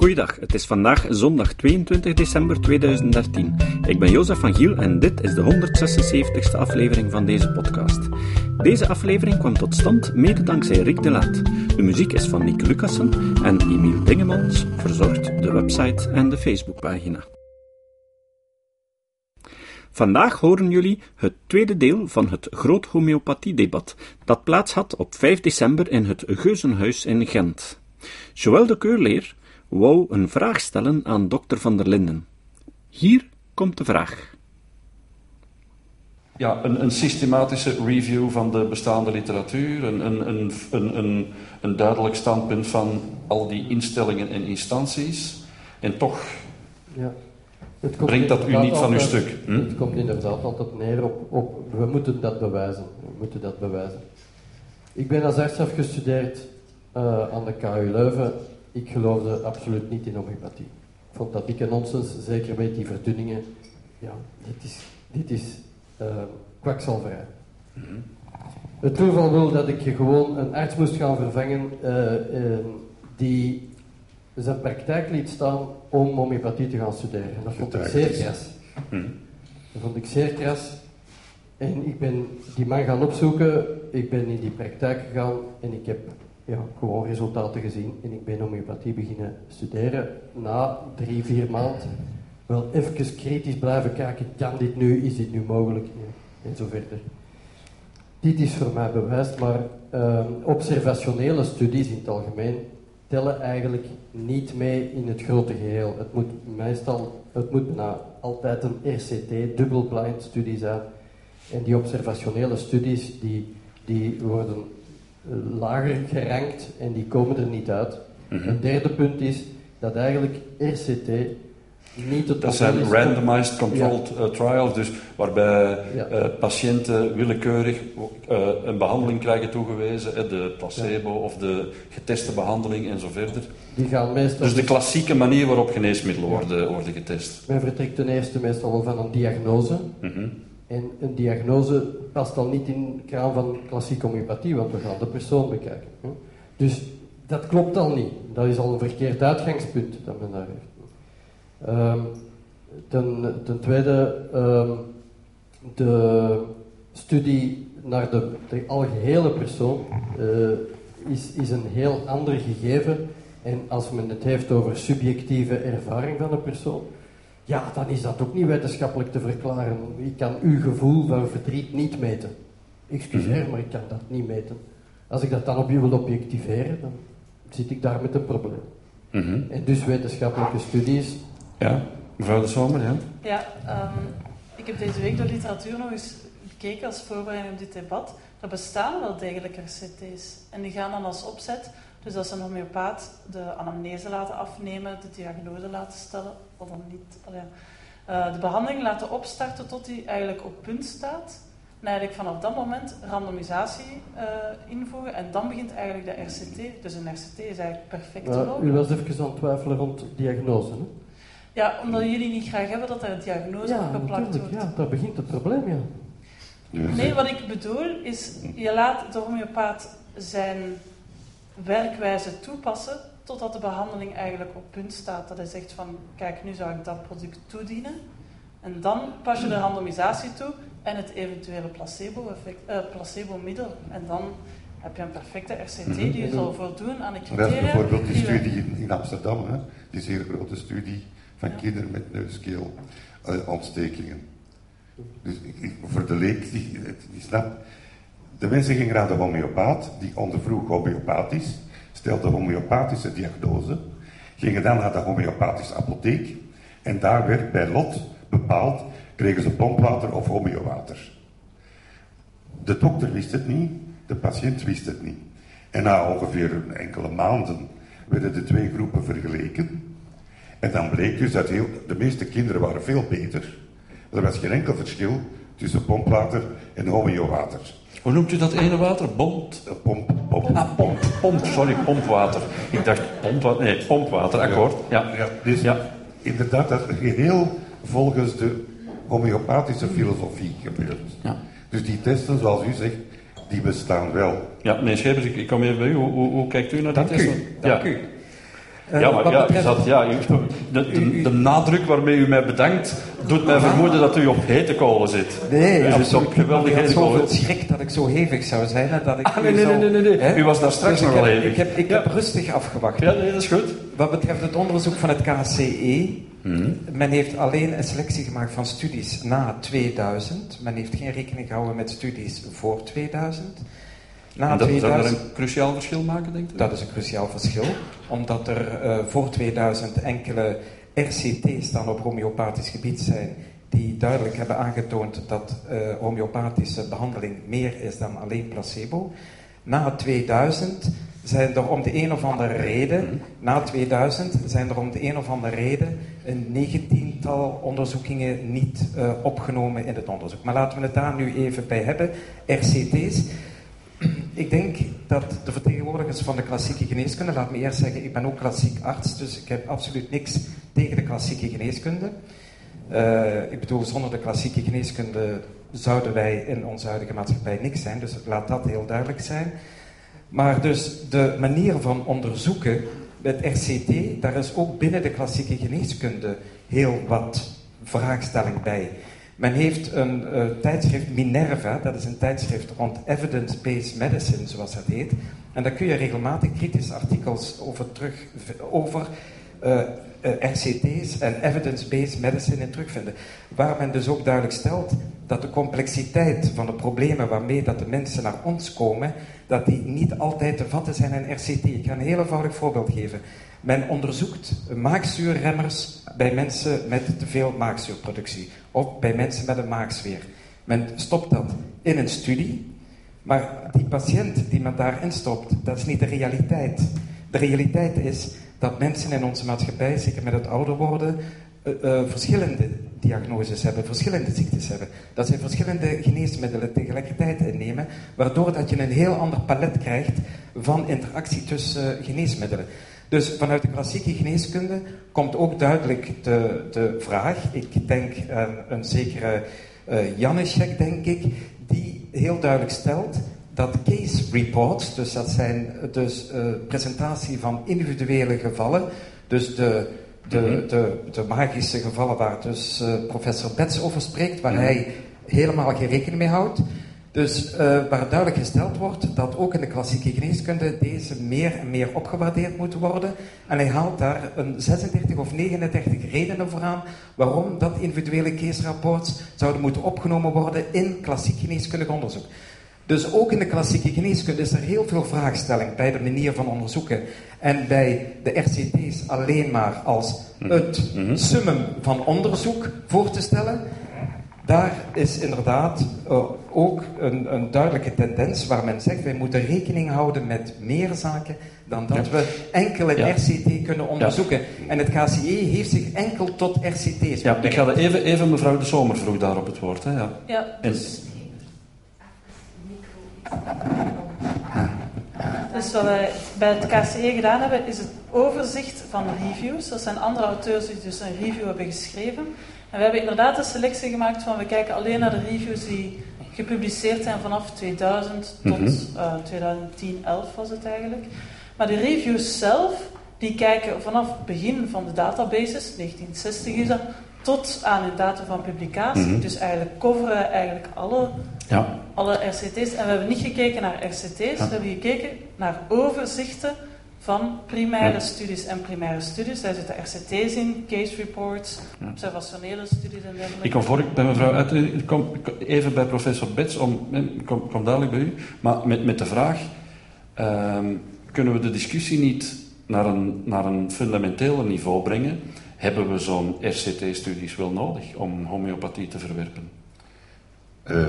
Goeiedag, het is vandaag zondag 22 december 2013. Ik ben Jozef van Giel en dit is de 176ste aflevering van deze podcast. Deze aflevering kwam tot stand mede dankzij Rick de Laat. De muziek is van Nick Lucassen en Emiel Dingemans verzorgt de website en de Facebookpagina. Vandaag horen jullie het tweede deel van het groot homeopathiedebat dat plaats had op 5 december in het Geuzenhuis in Gent. Joël de Keurleer wou een vraag stellen aan dokter Van der Linden. Hier komt de vraag. Ja, een, een systematische review van de bestaande literatuur, een, een, een, een, een, een duidelijk standpunt van al die instellingen en instanties. En toch Ja. Het brengt dat u niet van uw stuk. Hm? Het komt inderdaad altijd neer op, op, we moeten dat bewijzen. We moeten dat bewijzen. Ik ben als arts afgestudeerd eh, aan de KU Leuven. Ik geloofde absoluut niet in homeopathie. Ik vond dat dikke nonsens, zeker met die verdunningen. Ja, dit is, dit is eh, kwakzalverij. Het toeval wil dat ik gewoon een arts moest gaan vervangen eh, eh, die zijn praktijk liet staan om homeopathie te gaan studeren. En dat vond ik zeer kras. Dat vond ik zeer kras. En ik ben die man gaan opzoeken, ik ben in die praktijk gegaan en ik heb ja, gewoon resultaten gezien. En ik ben homeopathie beginnen studeren. Na drie, vier maanden wel even kritisch blijven kijken, kan dit nu, is dit nu mogelijk? En zo verder. Dit is voor mij bewijs, maar ehm, observationele studies in het algemeen tellen eigenlijk niet mee in het grote geheel. Het moet meestal, het moet bijna altijd een RCT, double-blind studie zijn. En die observationele studies, die, die worden lager gerankt en die komen er niet uit. Mhm. Een derde punt is dat eigenlijk RCT niet het Dat zijn is- randomized controlled eh, trials, dus waarbij Ja. eh, patiënten willekeurig eh, een behandeling krijgen toegewezen, de placebo of de geteste behandeling en zo verder. Die gaan meestal... Dus de klassieke manier waarop geneesmiddelen worden, worden getest. Men vertrekt ten eerste meestal wel van een diagnose. Mhm. En een diagnose past dan niet in de kraan van klassieke homeopathie, want we gaan de persoon bekijken. Dus dat klopt al niet. Dat is al een verkeerd uitgangspunt dat men daar heeft. Ehm, ten, ten tweede, ehm, de studie naar de, de algehele persoon eh, is, is een heel ander gegeven. En als men het heeft over subjectieve ervaring van een persoon, ja, dan is dat ook niet wetenschappelijk te verklaren. Ik kan uw gevoel van verdriet niet meten. Excuseer, maar ik kan dat niet meten. Als ik dat dan op u wil objectiveren, dan zit ik daar met een probleem. Mhm. En dus wetenschappelijke studies, Ja, mevrouw de Zomer, ja. Ja, ehm, ik heb deze week de literatuur nog eens bekeken als voorbereiding op dit debat. Er bestaan wel degelijk RCT's. En die gaan dan als opzet, dus als een homeopaat de anamnese laten afnemen, de diagnose laten stellen, of dan niet, allee, eh, de behandeling laten opstarten tot die eigenlijk op punt staat. En eigenlijk vanaf dat moment randomisatie eh, invoegen en dan begint eigenlijk de RCT. Dus een RCT is eigenlijk perfect te lopen. u was even aan het twijfelen rond diagnose. Hè? Ja, omdat jullie niet graag hebben dat er een diagnose Ja, op geplakt wordt. Ja, daar begint het probleem, ja. Nee, wat ik bedoel is, je laat de homeopaat zijn werkwijze toepassen totdat de behandeling eigenlijk op punt staat. Dat hij zegt van, kijk, nu zou ik dat product toedienen. En dan pas je de randomisatie toe en het eventuele eh, placebo-middel. En dan heb je een perfecte RCT die zal voldoen aan de Dat is criteria. bijvoorbeeld die studie in, Amsterdam, hè? die zeer grote studie van kinderen met neuskeelontstekingen. dus ik- ik- voor de leek die, die snapt, de mensen gingen naar de homeopaat, die ondervroeg homeopathisch, stelde homeopathische diagnose, gingen dan naar de homeopathische apotheek en daar werd bij lot bepaald, kregen ze pompwater of homeowater. De dokter wist het niet, de patiënt wist het niet. En na ongeveer enkele maanden werden de twee groepen vergeleken. En dan bleek dus dat de meeste kinderen waren veel beter. Er was geen enkel verschil tussen pompwater en homeowater. Hoe noemt u dat ene water? Bond? Eh, Pomp, pomp. Ah, pomp, pomp, sorry, pompwater. Ik dacht pompwater, nee, pompwater, akkoord. Ja. Ja, dus Ja. inderdaad, dat is geheel volgens de homeopathische filosofie gebeurt. Ja. Dus die testen, zoals u zegt, die bestaan wel. Ja, meneer Schepers, ik, ik kom even bij u. Hoe, hoe, hoe kijkt u naar Dank dit? u. Dank ja. u. Eh, ja, maar ja, betreft- dat, ja, de, de, de nadruk waarmee u mij bedankt, doet mij vermoeden dat u op hete kolen zit. Nee, u zit op niet. geweldig Ik had hete kolen. schrik dat ik zo hevig zou zijn en dat ik Ah, nee, nee, nee, nee, nee. Hè? U was daar straks Dus nog ik wel heb, hevig. Ik heb, ik Ja. heb rustig afgewacht. Ja, nee, dat is goed. Wat betreft het onderzoek van het KCE, men heeft alleen een selectie gemaakt van studies na 2000. Men heeft geen rekening gehouden met studies voor 2000. Na En dat zou daar 2000 een cruciaal verschil maken, denkt u? dat is een cruciaal verschil, omdat er eh, voor 2000 enkele RCT's dan op homeopathisch gebied zijn die duidelijk hebben aangetoond dat eh, homeopathische behandeling meer is dan alleen placebo. Na 2000 zijn er om de een of andere reden, na 2000 zijn er om de een of andere reden een negentiental onderzoekingen niet eh, opgenomen in het onderzoek. Maar laten we het daar nu even bij hebben. RCT's. Ik denk dat de vertegenwoordigers van de klassieke geneeskunde, laat me eerst zeggen, ik ben ook klassiek arts, dus ik heb absoluut niks tegen de klassieke geneeskunde. Eh, ik bedoel, zonder de klassieke geneeskunde zouden wij in onze huidige maatschappij niks zijn, dus laat dat heel duidelijk zijn. Maar dus de manier van onderzoeken met RCT, daar is ook binnen de klassieke geneeskunde heel wat vraagstelling bij. Men heeft een eh, tijdschrift, Minerva, dat is een tijdschrift rond evidence-based medicine, zoals dat heet. En daar kun je regelmatig kritische artikels over terug, over eh, eh, RCT's en evidence-based medicine in terugvinden. Waar men dus ook duidelijk stelt dat de complexiteit van de problemen waarmee dat de mensen naar ons komen, dat die niet altijd te vatten zijn in RCT. Ik ga een heel eenvoudig voorbeeld geven. Men onderzoekt maagzuurremmers bij mensen met te veel maagzuurproductie of bij mensen met een maagzweer. Men stopt dat in een studie, maar die patiënt die men daarin stopt, dat is niet de realiteit. De realiteit is dat mensen in onze maatschappij, zeker met het ouder worden, eh, eh, verschillende diagnoses hebben, verschillende ziektes hebben. Dat zij verschillende geneesmiddelen tegelijkertijd innemen, waardoor dat je een heel ander palet krijgt van interactie tussen eh, geneesmiddelen. Dus vanuit de klassieke geneeskunde komt ook duidelijk de, de vraag, ik denk aan een zekere uh, denk ik, die heel duidelijk stelt dat case reports, dus dat zijn dus uh, presentatie van individuele gevallen, dus de, de, de, de magische gevallen waar dus uh, professor Betts over spreekt, waar hij helemaal geen rekening mee houdt. Dus uh, waar duidelijk gesteld wordt dat ook in de klassieke geneeskunde deze meer en meer opgewaardeerd moeten worden. En hij haalt daar een 36 of 39 redenen voor aan waarom dat individuele case rapports zouden moeten opgenomen worden in klassiek geneeskundig onderzoek. Dus ook in de klassieke geneeskunde is er heel veel vraagstelling bij de manier van onderzoeken. En bij de RCT's alleen maar als het summum van onderzoek voor te stellen. Daar is inderdaad uh, ook een, een, duidelijke tendens waar men zegt wij moeten rekening houden met meer zaken dan dat ja. we enkel het ja. RCT kunnen onderzoeken. Ja. En het KCE heeft zich enkel tot RCT's. Ja, ik ga even, even mevrouw De Zomer vroeg daar op het woord. Hè? Ja. ja dus... Dus wat wij bij het KCE gedaan hebben, is het overzicht van reviews. Dat zijn andere auteurs die dus een review hebben geschreven. En we hebben inderdaad een selectie gemaakt van we kijken alleen naar de reviews die gepubliceerd zijn vanaf 2000 tot mm -hmm. uh, 2010, 11 was het eigenlijk. Maar de reviews zelf, die kijken vanaf het begin van de databases, 1960 is dat, tot aan de datum van publicatie. Mm -hmm. Dus eigenlijk coveren eigenlijk alle, ja. alle RCT's. En we hebben niet gekeken naar RCT's, ja. we hebben gekeken naar overzichten van primaire ja. studies en primaire studies. Daar zitten RCT's in, case reports, ja. observationele studies en dergelijke. Ik kom voor, bij mevrouw uit, ik kom even bij professor Bets, om, ik kom, kom dadelijk bij u, maar met, met de vraag, um, kunnen we de discussie niet naar een, naar een fundamenteler niveau brengen? Hebben we zo'n RCT-studies wel nodig om homeopathie te verwerpen? Uh,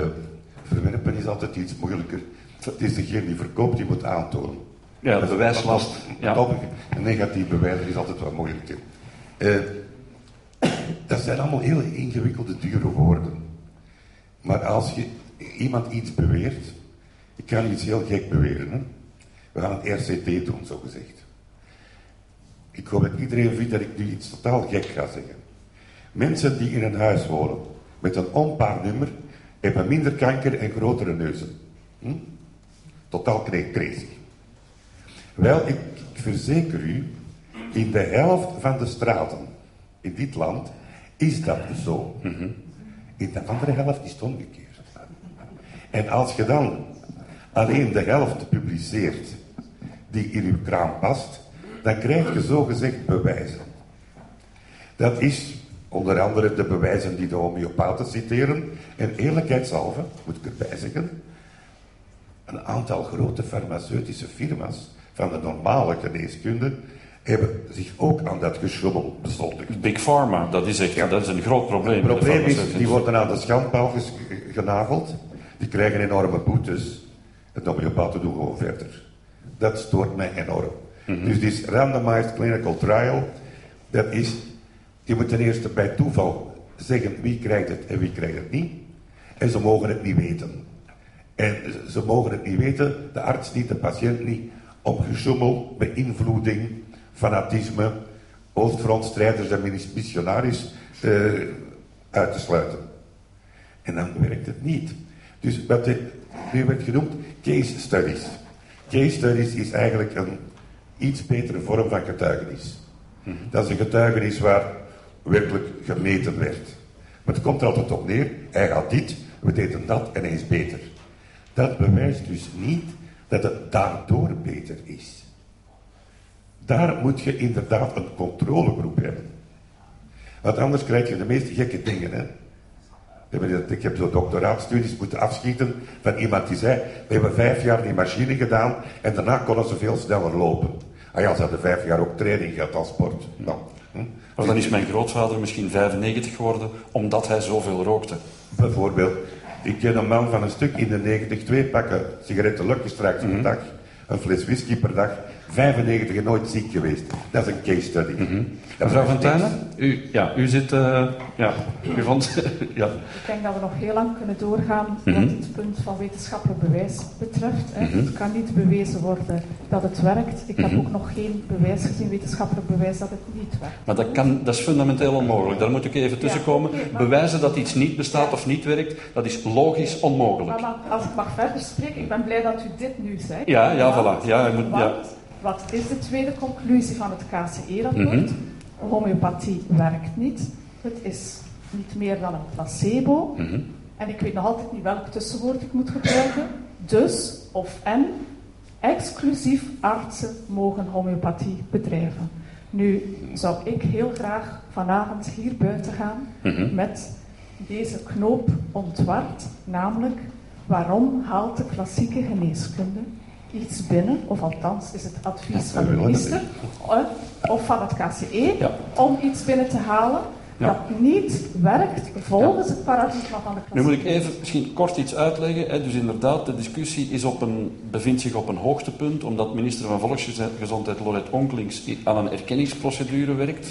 verwerpen is altijd iets moeilijker. Het is degene die verkoopt, die moet aantonen. Ja, de bewijslast. Ja. Een negatief bewijs is altijd wat moeilijker. Uh, dat zijn allemaal heel ingewikkelde, dure woorden. Maar als je iemand iets beweert, ik kan iets heel gek beweren. Hè? We gaan het RCT doen, zo gezegd. Ik hoop dat iedereen vindt dat ik nu iets totaal gek ga zeggen. Mensen die in een huis wonen met een onpaarnummer hebben minder kanker en grotere neuzen. Hm? Totaal crazy. Wel, ik, verzeker u In de helft van de straten in dit land is dat zo. In de andere helft is het omgekeerd. En als je dan alleen de helft publiceert die in uw kraam past, dan krijg je zogezegd bewijzen. Dat is onder andere de bewijzen die de homeopaten citeren. En eerlijkheidshalve, moet ik erbij zeggen, een aantal grote farmaceutische firma's van de normale geneeskunde hebben zich ook aan dat geschubbel bezondigd. Big Pharma, dat is echt dat is een groot probleem. Het probleem is, die worden aan de schandpaal genageld. Die krijgen enorme boetes. Het homeopaten doen gewoon verder. Dat stoort mij enorm. Mhm. Dus die randomized clinical trial, dat is, je moet ten eerste bij toeval zeggen wie krijgt het en wie krijgt het niet. En ze mogen het niet weten. En ze mogen het niet weten, de arts niet, de patiënt niet, om gesjoemel, beïnvloeding, fanatisme, Oostfrontstrijders en missionaris uh, uit te sluiten. En dan werkt het niet. Dus wat nu werd genoemd, case studies. Case studies is eigenlijk een iets betere vorm van getuigenis. Dat is een getuigenis waar werkelijk gemeten werd. Maar het komt er altijd op neer, hij gaat dit, we deden dat en hij is beter. Dat bewijst dus niet dat het daardoor beter is. Daar moet je inderdaad een controlegroep hebben. Want anders krijg je de meest gekke dingen. Hè? Ik heb zo doctoraatstudies moeten afschieten van iemand die zei: We hebben vijf jaar die machine gedaan en daarna konden ze veel sneller lopen. Ah ja, ze hadden vijf jaar ook training gehad als sport. Nou, hm? Maar dan is mijn grootvader misschien 95 geworden omdat hij zoveel rookte. Bijvoorbeeld, ik ken een man van een stuk in de 90, twee pakken sigaretten lukken straks mm -hmm. dag, een fles whisky per dag, 95 en nooit ziek geweest. Dat is een case study. Mm -hmm. Mevrouw Van Tuinen, u, ja, u zit, uh, ja, u vond, ja. Ik denk dat we nog heel lang kunnen doorgaan mm -hmm. wat het punt van wetenschappelijk bewijs betreft. Hè. Het kan niet bewezen worden dat het werkt. Ik heb ook nog geen bewijs gezien, wetenschappelijk bewijs, dat het niet werkt. Maar dat, kan, dat is fundamenteel onmogelijk. Daar moet ik even tussenkomen. Ja, okay, maar... Bewijzen dat iets niet bestaat of niet werkt, dat is logisch onmogelijk. Maar, als ik mag verder spreken, ik ben blij dat u dit nu zegt. Ja, ja, voilà. Ja, moet, ja. Wat is de tweede conclusie van het KCE-rapport? Mm -hmm. Homeopathie werkt niet. Het is niet meer dan een placebo. Mm -hmm. En ik weet nog altijd niet welk tussenwoord ik moet gebruiken. Dus, of en, exclusief artsen mogen homeopathie bedrijven. Nu zou ik heel graag vanavond hier buiten gaan mm -hmm. met deze knoop ontward, namelijk waarom haalt de klassieke geneeskunde iets binnen, of althans is het advies van de minister of van het KCE, ja. om iets binnen te halen ja. dat niet werkt volgens ja. het paradigma van de klassieke. Nu moet ik even misschien kort iets uitleggen. Hè. Dus inderdaad, de discussie is op een, bevindt zich op een hoogtepunt, omdat minister van Volksgezondheid Loret Onkelings aan een erkenningsprocedure werkt.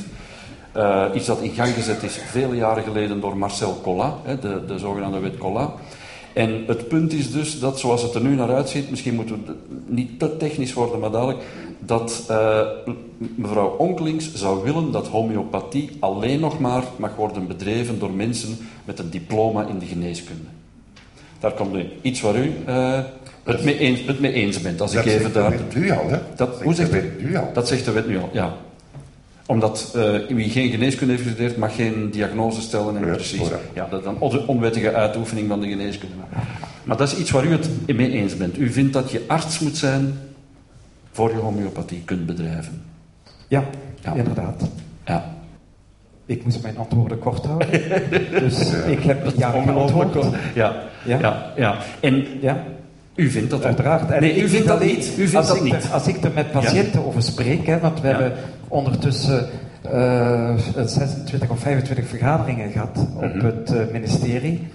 Uh, iets dat in gang gezet is vele jaren geleden door Marcel Collat, hè, de, de zogenaamde wet Collat. En het punt is dus dat, zoals het er nu naar uitziet, misschien moeten we niet te technisch worden, maar dadelijk, dat uh, mevrouw Onkelings zou willen dat homeopathie alleen nog maar mag worden bedreven door mensen met een diploma in de geneeskunde. Daar komt nu iets waar u uh, het, mee eens, het mee eens bent. Als dat ik even daar. wet nu al, hè? Dat, hoe zegt de wet nu al? Dat zegt de wet nu al, ja omdat uh, wie geen geneeskunde heeft gestudeerd, mag geen diagnose stellen. En Ja, precies. Ja, dat is on- onwettige uitoefening van de geneeskunde. Maar dat is iets waar u het mee eens bent. U vindt dat je arts moet zijn voor je homeopathie kunt bedrijven. Ja, Ja. inderdaad. Ja. Ik moest mijn antwoorden kort houden. dus ik heb ja Ongelooflijk. geantwoord. Ja. Ja. Ja. ja. En Ja, u vindt dat uiteraard. En Nee, u vindt dat niet. U vindt als dat ik niet. Er, als ik er met patiënten over spreek, hè, want we Ja. hebben ondertussen eh, 26 of 25 vergaderingen gehad op Mhm. het eh, ministerie.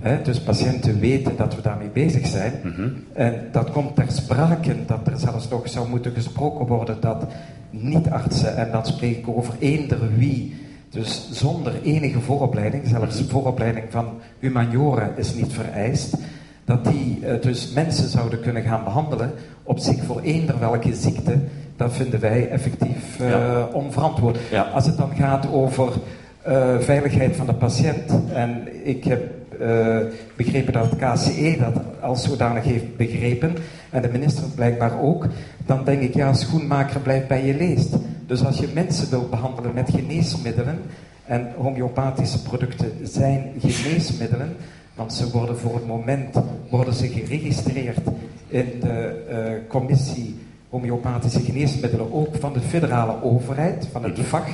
Hè, dus patiënten weten dat we daarmee bezig zijn. Mhm. En dat komt ter sprake dat er zelfs nog zou moeten gesproken worden dat niet-artsen, en dan spreek ik over eender wie, dus zonder enige vooropleiding, zelfs Mhm. vooropleiding van humaniora is niet vereist, dat die eh, dus mensen zouden kunnen gaan behandelen op zich voor eender welke ziekte, dat vinden wij effectief Ja. onverantwoord. Ja. Als het dan gaat over eh, veiligheid van de patiënt, en ik heb begrepen dat het KCE dat als zodanig heeft begrepen, en de minister blijkbaar ook, dan denk ik, ja, schoenmaker blijft bij je leest. Dus als je mensen wil behandelen met geneesmiddelen, en homeopathische producten zijn geneesmiddelen, want ze worden voor het moment worden ze geregistreerd in de uh, commissie homeopathische geneesmiddelen, ook van de federale overheid, van het VAG,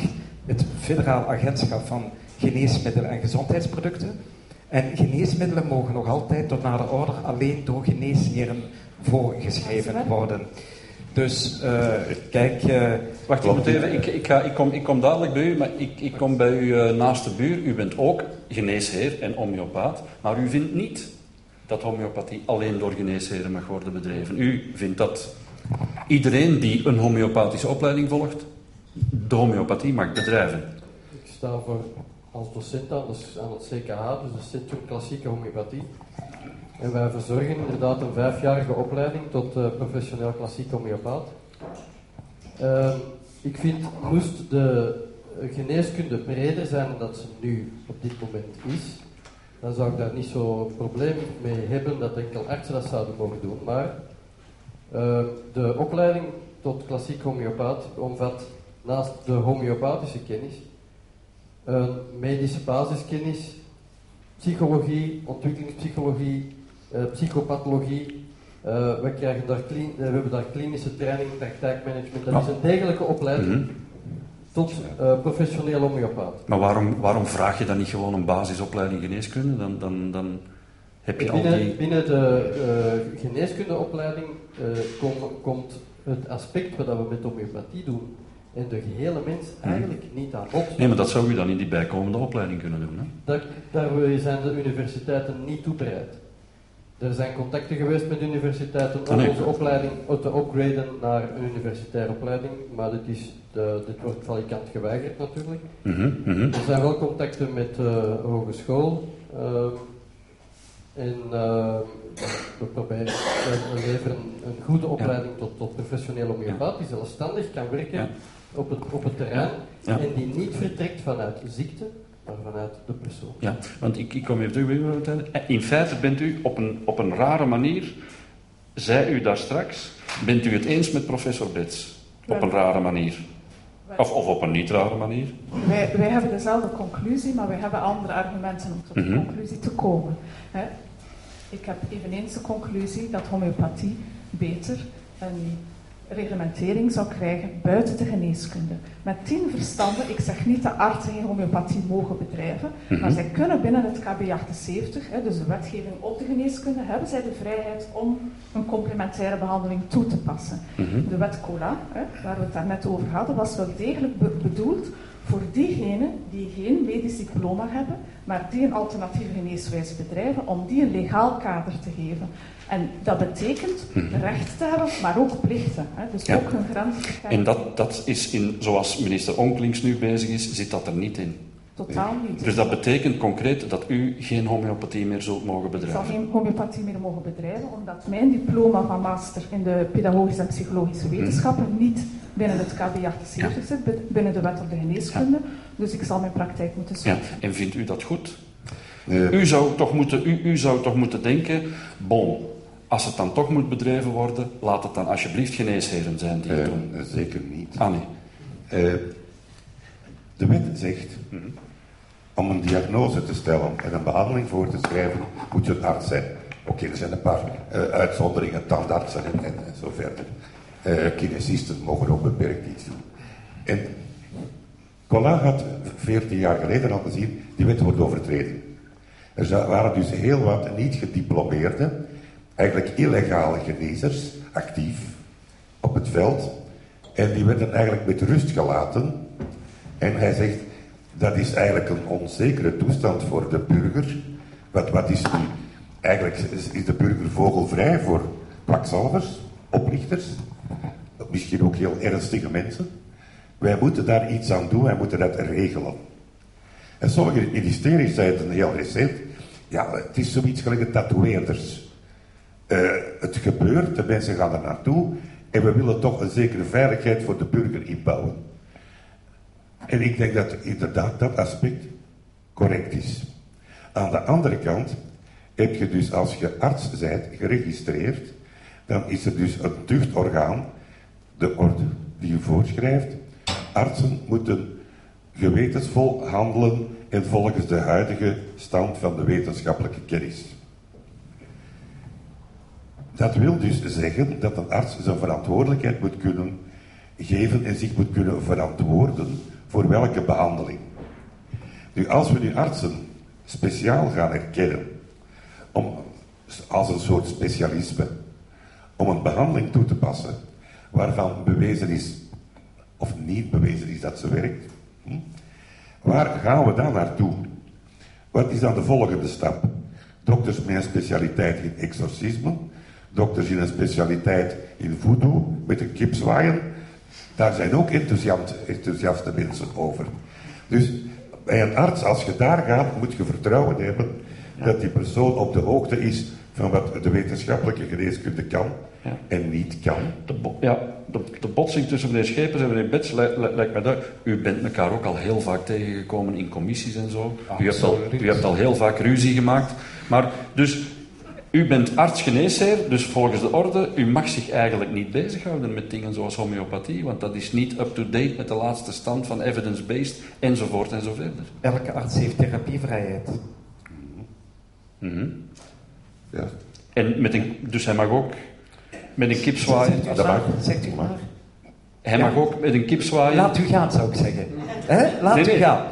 het Federaal Agentschap van Geneesmiddelen en Gezondheidsproducten. En geneesmiddelen mogen nog altijd tot nader order alleen door geneesheren voorgeschreven worden. Dus uh, kijk. Uh, Wacht, ik, even, ik, ik, ga, ik, kom, ik kom dadelijk bij u, maar ik, ik kom bij u uh, naast de buur. U bent ook geneesheer en homeopaat, maar u vindt niet dat homeopathie alleen door geneesheren mag worden bedreven. U vindt dat iedereen die een homeopathische opleiding volgt, de homeopathie mag bedrijven. Ik sta voor als docent aan, dus aan het CKH, dus de Centrum Klassieke Homeopathie. En wij verzorgen inderdaad een vijfjarige opleiding tot uh, professioneel klassiek homeopaat. Uh, ik vind, moest de geneeskunde breder zijn dan ze nu op dit moment is, dan zou ik daar niet zo'n probleem mee hebben dat enkel artsen dat zouden mogen doen. Maar uh, de opleiding tot klassiek homeopaat omvat naast de homeopathische kennis een medische basiskennis, psychologie, ontwikkelingspsychologie, psychopathologie. Uh, we, krijgen daar uh, we hebben daar klinische training, praktijkmanagement. Dat is een degelijke opleiding mm -hmm. tot professioneel homeopaat. Maar waarom, waarom vraag je dan niet gewoon een basisopleiding geneeskunde? Dan, dan, dan heb je binnen, al die... Binnen de geneeskundeopleiding kom, komt het aspect wat we met homeopathie doen en de gehele mens eigenlijk niet aan bod. Nee, maar dat zou u dan in die bijkomende opleiding kunnen doen. Hè? Daar, daar zijn de universiteiten niet toe bereid. Er zijn contacten geweest met universiteiten om ah, onze opleiding te upgraden naar een universitaire opleiding, maar dit, is de, dit wordt valikant geweigerd natuurlijk. Mm -hmm. Er zijn wel contacten met uh, hogeschool uh, en uh, we proberen we leveren een, goede opleiding ja. tot, tot professioneel homeopaat die zelfstandig kan werken ja. op, het, op het terrein en die niet vertrekt vanuit ziekte, maar vanuit de persoon. Ja, want ik, ik kom even terug. In feite bent u op een, op een rare manier, zei u daar straks, bent u het eens met professor Bets? Op een rare manier. Of, of op een niet rare manier? Wij, wij hebben dezelfde conclusie, maar wij hebben andere argumenten om tot de mm -hmm. conclusie te komen. Hè? Ik heb eveneens de conclusie dat homeopathie beter een reglementering zou krijgen buiten de geneeskunde. Met tien verstanden, ik zeg niet dat artsen geen homeopathie mogen bedrijven, mm -hmm. maar zij kunnen binnen het KB 78, hè, dus de wetgeving op de geneeskunde, hebben zij de vrijheid om een complementaire behandeling toe te passen. Mm -hmm. De wet COLA, hè, waar we het daarnet over hadden, was wel degelijk be bedoeld voor diegenen die geen medisch diploma hebben, maar die een alternatieve geneeswijze bedrijven, om die een legaal kader te geven. En dat betekent rechten te hebben, maar ook plichten. Hè? Dus ja. ook een grens En dat, dat is in, zoals minister Onklings nu bezig is, zit dat er niet in. Totaal niet. Dus dat betekent concreet dat u geen homeopathie meer zult mogen bedrijven? Ik zal geen homeopathie meer mogen bedrijven, omdat mijn diploma van master in de pedagogische en psychologische wetenschappen mm. niet binnen het KB 78 zit, binnen de wet op de geneeskunde. Ja. Dus ik zal mijn praktijk moeten zoeken. Ja. En vindt u dat goed? Nee. U, zou toch moeten, u, u zou toch moeten denken, bon, als het dan toch moet bedreven worden, laat het dan alsjeblieft geneesheren zijn die het uh, doen. Zeker niet. Ah nee. Uh, de wet zegt, om een diagnose te stellen en een behandeling voor te schrijven, moet je een arts zijn. Oké, okay, er zijn een paar uh, uitzonderingen, tandartsen en, zo verder. kinesisten mogen ook beperkt iets doen. En Colin had 14 jaar geleden al gezien, die wet wordt overtreden. Er waren dus heel wat niet gediplomeerden eigenlijk illegale genezers actief op het veld. En die werden eigenlijk met rust gelaten. En hij zegt, dat is eigenlijk een onzekere toestand voor de burger. Wat, wat is die? Eigenlijk is de burger vogelvrij voor kwakzalvers, oplichters, misschien ook heel ernstige mensen. Wij moeten daar iets aan doen, wij moeten dat regelen. En sommige ministeries zeiden heel recent, ja, het is zoiets gelijk de tatoeëerders. Uh, het gebeurt, de mensen gaan er naartoe en we willen toch een zekere veiligheid voor de burger inbouwen. En ik denk dat inderdaad dat aspect correct is. Aan de andere kant heb je dus als je arts bent geregistreerd, dan is er dus een tuchtorgaan, de orde die je voorschrijft, artsen moeten gewetensvol handelen en volgens de huidige stand van de wetenschappelijke kennis. Dat wil dus zeggen dat een arts zijn verantwoordelijkheid moet kunnen geven en zich moet kunnen verantwoorden voor welke behandeling. Nu, als we nu artsen speciaal gaan erkennen, om, als een soort specialisme, om een behandeling toe te passen waarvan bewezen is of niet bewezen is dat ze werkt, hm? waar gaan we dan naartoe? Wat is dan de volgende stap? Dokters met specialiteit in exorcisme, dokters in een specialiteit in voodoo, met een kip zwaaien, daar zijn ook enthousiast, enthousiaste mensen over. Dus bij een arts, als je daar gaat, moet je vertrouwen hebben dat die persoon op de hoogte is van wat de wetenschappelijke geneeskunde kan Ja. en niet kan. De, ja, de, de botsing tussen meneer Schepens en meneer li- li- lijkt mij duidelijk. U bent elkaar ook al heel vaak tegengekomen in commissies en zo. U hebt, al, u hebt al heel vaak ruzie gemaakt. Maar dus, u bent arts-geneesheer, dus volgens de orde, u mag zich eigenlijk niet bezighouden met dingen zoals homeopathie, want dat is niet up-to-date met de laatste stand van evidence-based, enzovoort en zo verder. Elke arts heeft therapiervrijheid. Mhm. Ja. En met een, dus hij mag ook met een kip zwaaien. Zegt u dat maar. mag. Zegt u maar. Hij mag ook met een kip zwaaien. Laat u gaan, zou ik zeggen. Hè? Laat Nee, u nee. gaan.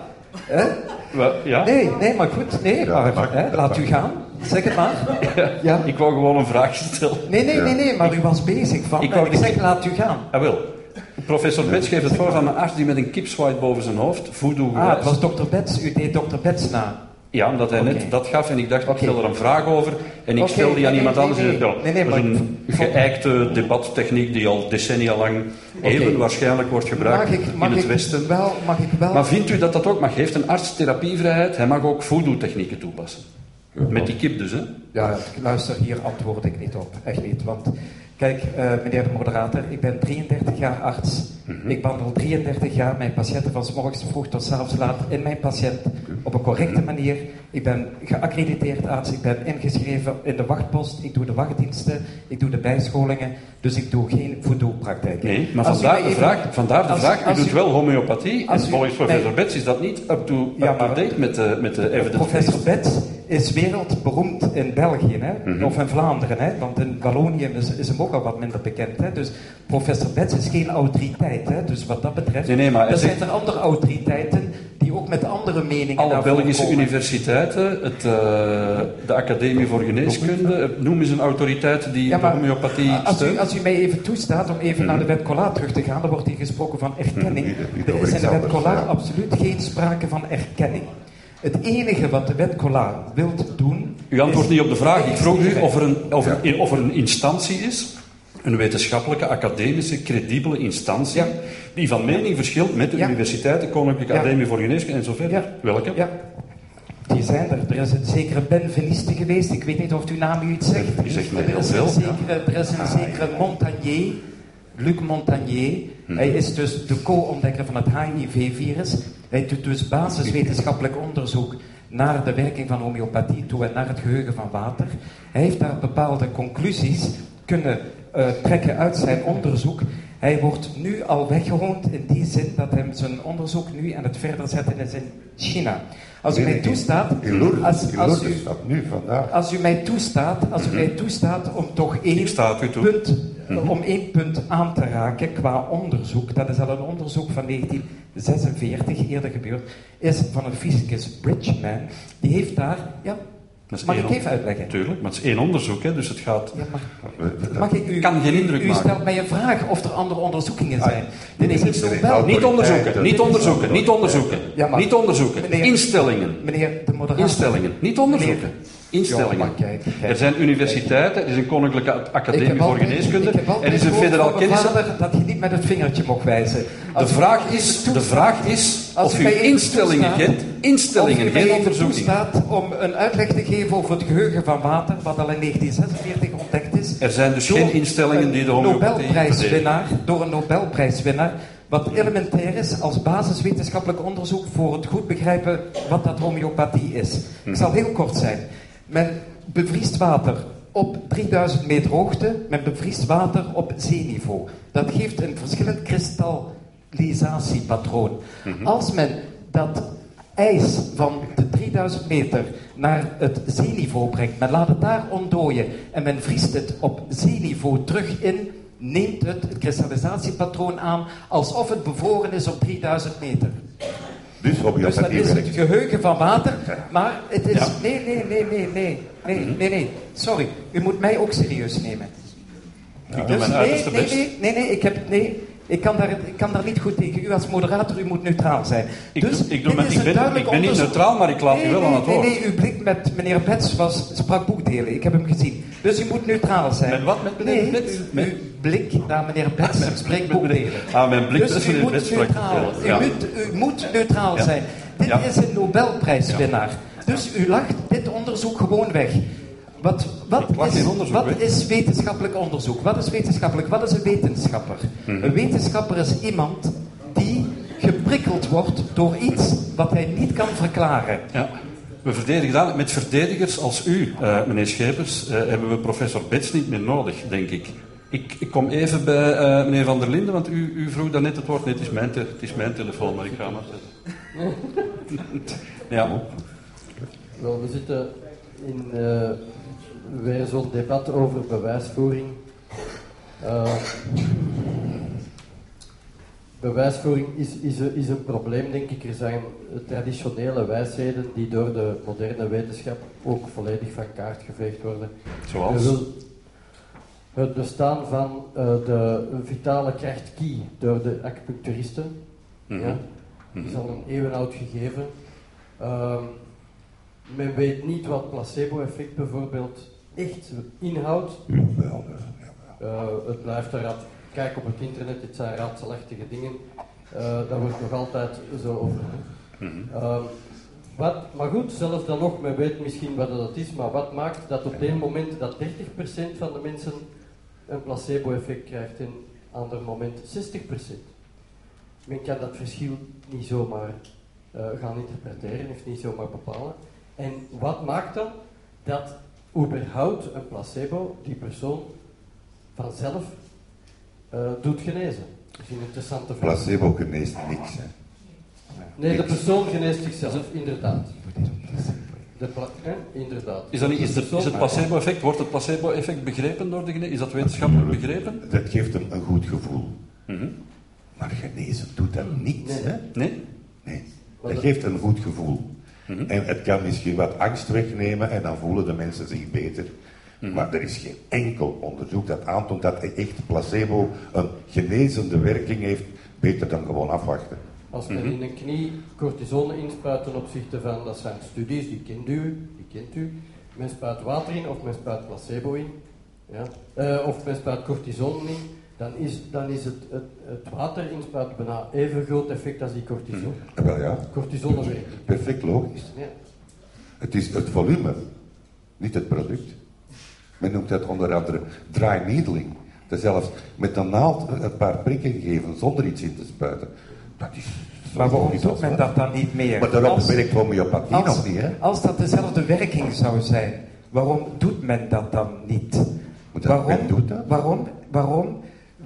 Ja? Nee, nee, maar goed. Nee, Ja, maar mag. hè? Dat laat mag. u gaan. Zeg het maar. Ja. Ik wou gewoon een vraag stellen. Nee, nee, Ja. nee, nee, maar u was bezig van. Ik wou- ik zeg, laat u gaan. Ah, wel. Professor Bets geeft het voor van een arts die met een kip zwaait boven zijn hoofd, voodoo Ah, het was dokter Bets. U deed dokter Bets na. Ja, omdat hij net dat gaf en ik dacht, ik Oké. stel er een vraag over en ik stel die aan iemand nee, anders. nee, nee, nee, dat is een geëikte debattechniek die al decennia lang Oké. eeuwen waarschijnlijk wordt gebruikt Mag ik, mag in het ik Westen. Wel, mag ik wel. Maar vindt u dat dat ook mag? Heeft een arts therapievrijheid? Hij mag ook voodoo-technieken toepassen. Met die kip dus, hè? Ja, luister, hier antwoord ik niet op. Echt niet. Want, kijk, eh, meneer de moderator, ik ben 33 jaar arts. Mhm. Ik behandel 33 jaar mijn patiënten van s morgens vroeg tot s avonds laat in mijn patiënt op een correcte manier. Ik ben geaccrediteerd arts, ik ben ingeschreven in de wachtpost, ik doe de wachtdiensten, ik doe de bijscholingen, dus ik doe geen voodoo-praktijken. Nee, maar vandaar de even- vraag, vandaar de als- vraag u als doet wel homeopathie en volgens professor. Bets is dat niet Ja, up-to-date met de, met de evidence Professor Bets is wereldberoemd in België, hè? Mhm. of in Vlaanderen, hè? want in Wallonië is, is hem ook al wat minder bekend. Hè? Dus professor Bets is geen autoriteit, hè? dus wat dat betreft. Nee, nee, maar er zijn er andere autoriteiten die ook met andere meningen Alle Belgische komen. universiteiten, het, eh, de Academie voor Geneeskunde, noem eens een autoriteit die Ja, maar de homeopathie als u, als u mij even toestaat om even naar de wet Collard terug te gaan, dan wordt hier gesproken van erkenning. Niet- niet Er is in de wet absoluut geen sprake van erkenning. Het enige wat de wet Collard wilt doen... U antwoordt niet op de vraag. Ik vroeg u of er een, of Ja. een, of er een instantie is, een wetenschappelijke, academische, credibele instantie, Ja. die van mening verschilt met de Ja. universiteit, de Koninklijke. Academie voor Geneeskunde en zo verder. Welke? Ja, die zijn er. Er is een zekere Ben geweest. Ik weet niet of uw naam u iets zegt. Die zegt mij er heel is een veel, zekere, Er is een zekere Montagnier, Luc Montagnier. Hij is dus de co-ontdekker van het HIV-virus. Hij doet dus basiswetenschappelijk onderzoek naar de werking van homeopathie toe en naar het geheugen van water. Hij heeft daar bepaalde conclusies kunnen eh, trekken uit zijn onderzoek. Hij wordt nu al weggehoond in die zin dat hij zijn onderzoek nu aan het verder zetten is in China. Als u mij toestaat, als, u, staat nu, vandaag. als u mij toestaat, als u mij toestaat om toch één Ik om één punt aan te raken qua onderzoek, dat is al een onderzoek van 1946 eerder gebeurd, is van een fysicus Bridgman. Die heeft daar, ja, mag ik even uitleggen? Tuurlijk, maar het is één onderzoek, hè, dus het gaat... Ja, maar We- mag ik u, Kan geen indruk u, u maken. stelt mij een vraag of er andere onderzoekingen zijn. nee, Dit is niet wel. Niet onderzoeken, niet onderzoeken, niet onderzoeken. Ja, maar- Niet onderzoeken. Meneer- Instellingen. Meneer de moderator. Instellingen, niet onderzoeken. Instellingen. Ja, maar kijk, kijk. Er zijn universiteiten, er is een Koninklijke Academie voor Geneeskunde, er is een federaal kennis. dat je niet met het vingertje mocht wijzen. De Als vraag, is, de vraag is als of u instellingen kent. Instellingen, geen even onderzoeking. toestaat om een uitleg te geven over het geheugen van water, wat al in 1946 ontdekt is. Er zijn dus geen instellingen die de. Nobelprijswinnaar, door een Nobelprijswinnaar, wat elementair is als basiswetenschappelijk onderzoek voor het goed begrijpen wat dat homeopathie is. Ik Mhm. zal heel kort zijn. Men bevriest water op 3000 meter hoogte, men bevriest water op zeeniveau. Dat geeft een verschillend kristal neutralisatiepatroon. Als men dat ijs van de 3000 meter naar het zeeniveau brengt, men laat het daar ontdooien en men vriest het op zeeniveau terug in, neemt het het kristallisatiepatroon aan alsof het bevroren is op 3000 meter. Dus Dus dat is het geheugen van water, maar het is... Nee, nee, nee, nee, nee, nee, nee, nee. Sorry, u moet mij ook serieus nemen. Ik Dus nee, nee, nee, nee, nee, ik heb... Nee, ik kan, daar, ik kan daar niet goed tegen. U als moderator, u moet neutraal zijn. Ik dus, doe- ik doe is ik ben- ik ben niet neutraal, maar ik laat u Nee, wel nee, aan het nee, woord. Nee, uw blik met meneer Bets was, sprak boekdelen. Ik heb hem gezien. Dus u moet neutraal zijn. Met wat, met meneer nee, Bets? Uw, Met- uw blik naar meneer Bets spreekt boekdelen. Ah, mijn blik dus u moet neutraal. U, moet, u moet neutraal Ja. zijn. Dit Ja. is een Nobelprijswinnaar. Dus u lacht dit onderzoek gewoon weg. Wat, wat, is, wat is wetenschappelijk onderzoek? Wat is wetenschappelijk? Wat is een wetenschapper? Mhm. Een wetenschapper is iemand die geprikkeld wordt door iets wat hij niet kan verklaren. Ja. We verdedigen dat. Met verdedigers als u, eh, meneer Schepers, eh, hebben we professor Bets niet meer nodig, denk ik. Ik, ik kom even bij eh, meneer Van der Linden, want u, u vroeg daarnet het woord. Nee, het is mijn, te- het is mijn telefoon, maar ik ga hem afzetten. ja. Wel, we zitten in eh, weer zo'n debat over bewijsvoering. Eh, bewijsvoering is, is, een- is een probleem, denk ik. Er zijn traditionele wijsheden die door de moderne wetenschap ook volledig van kaart geveegd worden. Zoals? Het bestaan van eh, de vitale kracht ki door de acupuncturisten. Mhm. Ja, dat is al een eeuwenoud gegeven. Ehm, men weet niet wat placebo-effect bijvoorbeeld echt inhoudt. Jawel, ja, jawel. Eh, het blijft eruit. Kijk op het internet, het zijn raadselachtige dingen. Eh daar wordt nog altijd zo over. Ehm, wat, maar goed, zelfs dan nog, men weet misschien wat dat is, maar wat maakt dat op dit moment dat 30% van de mensen een placebo-effect krijgt en ander moment 60%? Men kan dat verschil niet zomaar gaan interpreteren, of niet zomaar bepalen. En wat maakt dan dat überhaupt een placebo die persoon vanzelf eh, doet genezen? Dat is een interessante vraag. Placebo geneest niks. Hè. Nee, de persoon geneest zichzelf, inderdaad. De? Inderdaad. Is, dat niet, is, De is het placebo-effect, wordt het placebo-effect begrepen door de gene- Is dat wetenschappelijk begrepen? Dat geeft hem een goed gevoel. Mhm. Maar genezen doet dat niet. Nee. Hè? Nee? Nee. Dat het- geeft een goed gevoel. En het kan misschien wat angst wegnemen en dan voelen de mensen zich beter. Maar er is geen enkel onderzoek dat aantoont dat echt placebo een genezende werking heeft. Beter dan gewoon afwachten. Als men in een knie cortisone inspuit ten opzichte van, dat zijn studies, die kent u, die kent u. Men spuit water in of men spuit placebo in. Ja. Eh, of men spuit cortisone in. Dan is, dan is het, het, het water inspuiten bijna even groot effect als die cortisone. Eh, Wel ja, werkt niet. perfect logisch. Ja. Het is het volume, niet het product. Men noemt dat onder andere dry needling. Dat zelfs met een naald een paar prikken geven zonder iets in te spuiten. Dat is Maar waarom doet men dat dan niet meer? Maar daarom Als- werkt homeopathie als, nog niet, hè? als dat dezelfde werking zou zijn, waarom doet men dat dan niet? Dat- waarom, men doet dat. Waarom, waarom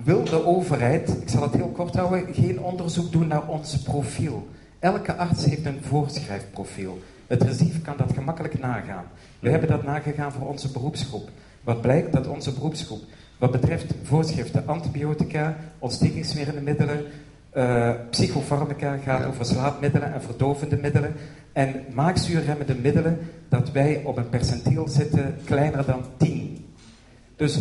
wil de overheid, ik zal het heel kort houden, geen onderzoek doen naar ons profiel? Elke arts heeft een voorschrijfprofiel. Het recief kan dat gemakkelijk nagaan. We hebben dat nagegaan voor onze beroepsgroep. Wat blijkt dat onze beroepsgroep, wat betreft voorschriften antibiotica, ontstekingsmerende middelen, eh, psychofarmaca gaat Ja. over slaapmiddelen en verdovende middelen. En maagzuurremmende middelen, dat wij op een percentiel zitten kleiner dan 10. Dus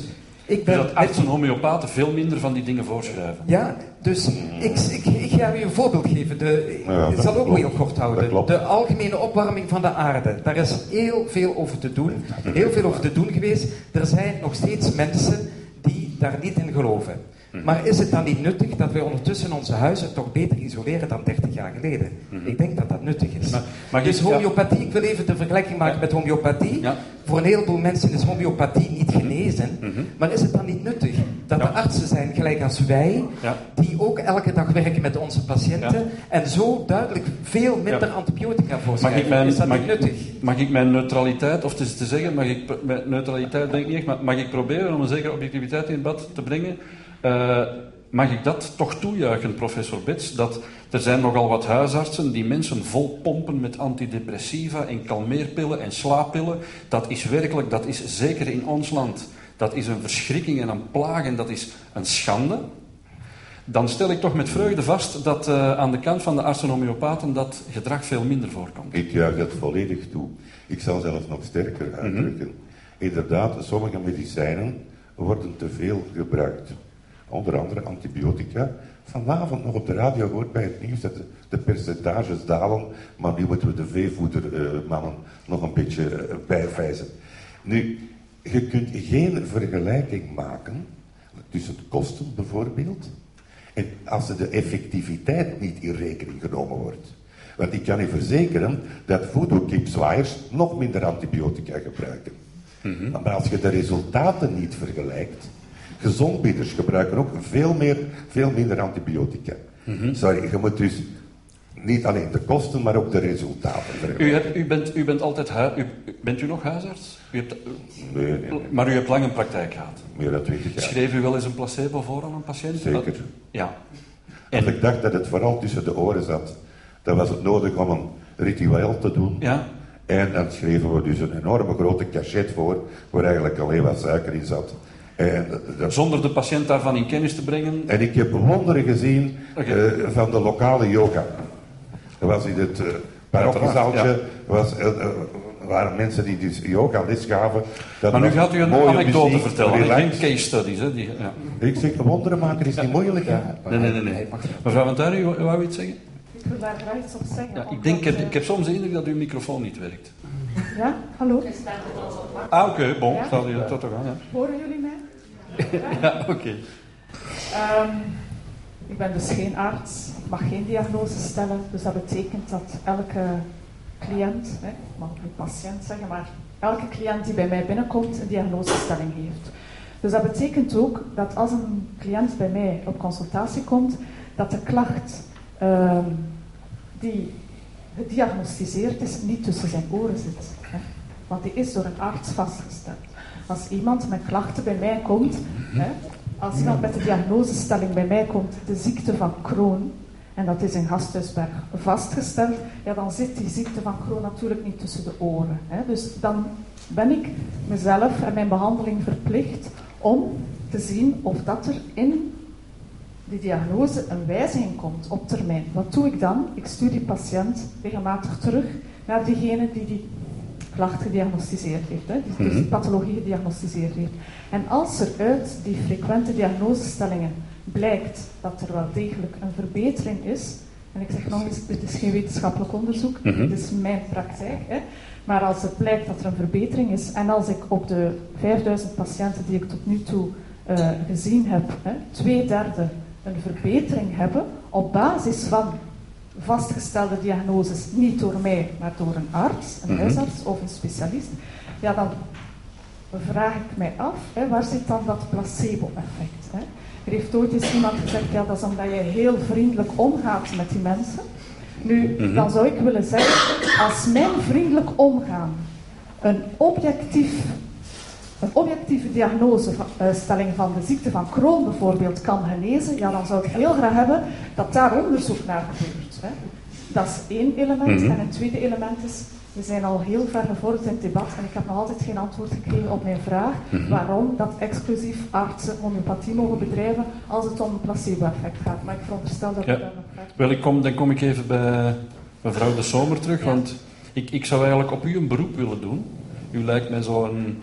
ik Dus ben... dat artsen en homeopaten veel minder van die dingen voorschrijven. Ja, dus ik, ik, ik ga u een voorbeeld geven. De, Ja, ik dat zal ook klopt. heel kort houden. De algemene opwarming van de aarde. Daar is heel veel over te doen. Heel veel over te doen geweest. Er zijn nog steeds mensen die daar niet in geloven. Mhm. Maar is het dan niet nuttig dat wij ondertussen onze huizen toch beter isoleren dan 30 jaar geleden? Ik denk dat dat nuttig is. Mhm. Maar- dus ja. homeopathie, ik wil even de vergelijking maken Ja. met homeopathie. Ja. Voor een heleboel mensen is homeopathie niet genezen. Maar is het dan niet nuttig dat Mhm. De artsen zijn, gelijk als wij, die ook elke dag werken met onze patiënten en zo duidelijk veel minder antibiotica Mag voorschrijven? ik, mijn, is dat mag, niet nuttig? mag ik mijn neutraliteit, of het is te zeggen, mag ik, mijn neutraliteit denk ik niet echt, maar mag ik proberen om een zekere objectiviteit in het bad te brengen? Eh, mag ik dat toch toejuichen, professor Bets, dat er zijn nogal wat huisartsen die mensen vol pompen met antidepressiva en kalmeerpillen en slaappillen. Dat is werkelijk, dat is zeker in ons land, dat is een verschrikking en een plaag en dat is een schande. Dan stel ik toch met vreugde vast dat uh, aan de kant van de artsen homeopaten dat gedrag veel minder voorkomt. Ik juich dat volledig toe. Ik zal zelfs nog sterker uitdrukken. Mm -hmm. Inderdaad, sommige medicijnen worden te veel gebruikt. Onder andere antibiotica. Vanavond nog op de radio gehoord bij het nieuws dat de, de percentages dalen, maar nu moeten we de veevoedermannen nog een beetje uh, bijwijzen. Nu, je kunt geen vergelijking maken tussen de kosten bijvoorbeeld en als de effectiviteit niet in rekening genomen wordt. Want ik kan u verzekeren dat voodoo-kipzwaaiers nog minder antibiotica gebruiken. Mm -hmm. Maar als je de resultaten niet vergelijkt, gezondbieders gebruiken ook veel, meer, veel minder antibiotica. Mm -hmm. Sorry, je moet dus niet alleen de kosten, maar ook de resultaten. U, hebt, u, bent, u bent altijd u, bent u nog huisarts? U hebt, nee, nee, nee, Maar u hebt lang een praktijk gehad? Meer dan twintig jaar. Schreef u wel eens een placebo voor aan een patiënt? Zeker. Ja. En ik dacht dat het vooral tussen de oren zat, dan was het nodig om een ritueel te doen. Ja. En dan schreven we dus een enorme grote cachet voor, waar eigenlijk alleen wat suiker in zat. En, dat... Zonder de patiënt daarvan in kennis te brengen? En ik heb wonderen gezien okay. uh, van de lokale yoga. Er was in het uh, parochiezaaltje, ja. was, uh, waren mensen die dus yoga les gaven. maar nu gaat u een anekdote muziek, vertellen, geen case studies. Hè, die, ja. Ik zeg, wonderen maken is niet moeilijk. Ja. Nee, nee, nee. nee. Mevrouw Van Tuin, u wou iets zeggen? Ik wil daar graag iets op zeggen. Ja, ik, denk, ik, ik heb soms de indruk dat uw microfoon niet werkt. Ja, hallo? Ah, oké, okay, bon, ja? staat hier tot toch aan. Ja. Horen jullie mij? Ja, oké. Um, ik ben dus geen arts, ik mag geen diagnose stellen, dus dat betekent dat elke cliënt, hè, ik mag niet patiënt zeggen, maar elke cliënt die bij mij binnenkomt een diagnosestelling heeft. Dus dat betekent ook dat als een cliënt bij mij op consultatie komt, dat de klacht um, die gediagnosticeerd is, niet tussen zijn oren zit. Hè? Want die is door een arts vastgesteld. Als iemand met klachten bij mij komt, hè, als iemand met de diagnosestelling bij mij komt, de ziekte van Crohn, en dat is in Gasthuisberg vastgesteld, ja, dan zit die ziekte van Crohn natuurlijk niet tussen de oren. Hè. Dus dan ben ik mezelf en mijn behandeling verplicht om te zien of dat er in die diagnose een wijziging komt op termijn. Wat doe ik dan? Ik stuur die patiënt regelmatig terug naar diegene die die klacht gediagnosticeerd heeft, hè, dus die pathologie gediagnosticeerd heeft. En als er uit die frequente diagnosestellingen blijkt dat er wel degelijk een verbetering is, en ik zeg nog eens, dit is geen wetenschappelijk onderzoek, mm -hmm. dit is mijn praktijk, hè, maar als het blijkt dat er een verbetering is, en als ik op de 5000 patiënten die ik tot nu toe uh, gezien heb, hè, twee derde een verbetering hebben op basis van vastgestelde diagnoses, niet door mij, maar door een arts, een huisarts of een specialist, ja, dan vraag ik mij af, hè, waar zit dan dat placebo-effect? Er heeft ooit eens iemand gezegd, ja, dat is omdat je heel vriendelijk omgaat met die mensen. Nu, -hmm. dan zou ik willen zeggen, als mijn vriendelijk omgaan een objectief een objectieve diagnosestelling van de ziekte van Crohn bijvoorbeeld kan genezen, ja, dan zou ik heel graag hebben dat daar onderzoek naar gebeurt. Hè. Dat is één element. Mm -hmm. En een tweede element is, we zijn al heel ver gevorderd in het debat en ik heb nog altijd geen antwoord gekregen op mijn vraag mm -hmm. waarom dat exclusief artsen homeopathie mogen bedrijven als het om een placebo-effect gaat. Maar ik veronderstel dat ja. we daar nog Wel, ik kom, dan kom ik even bij mevrouw De Zomer terug, ja. want ik, ik zou eigenlijk op u een beroep willen doen. U lijkt mij zo'n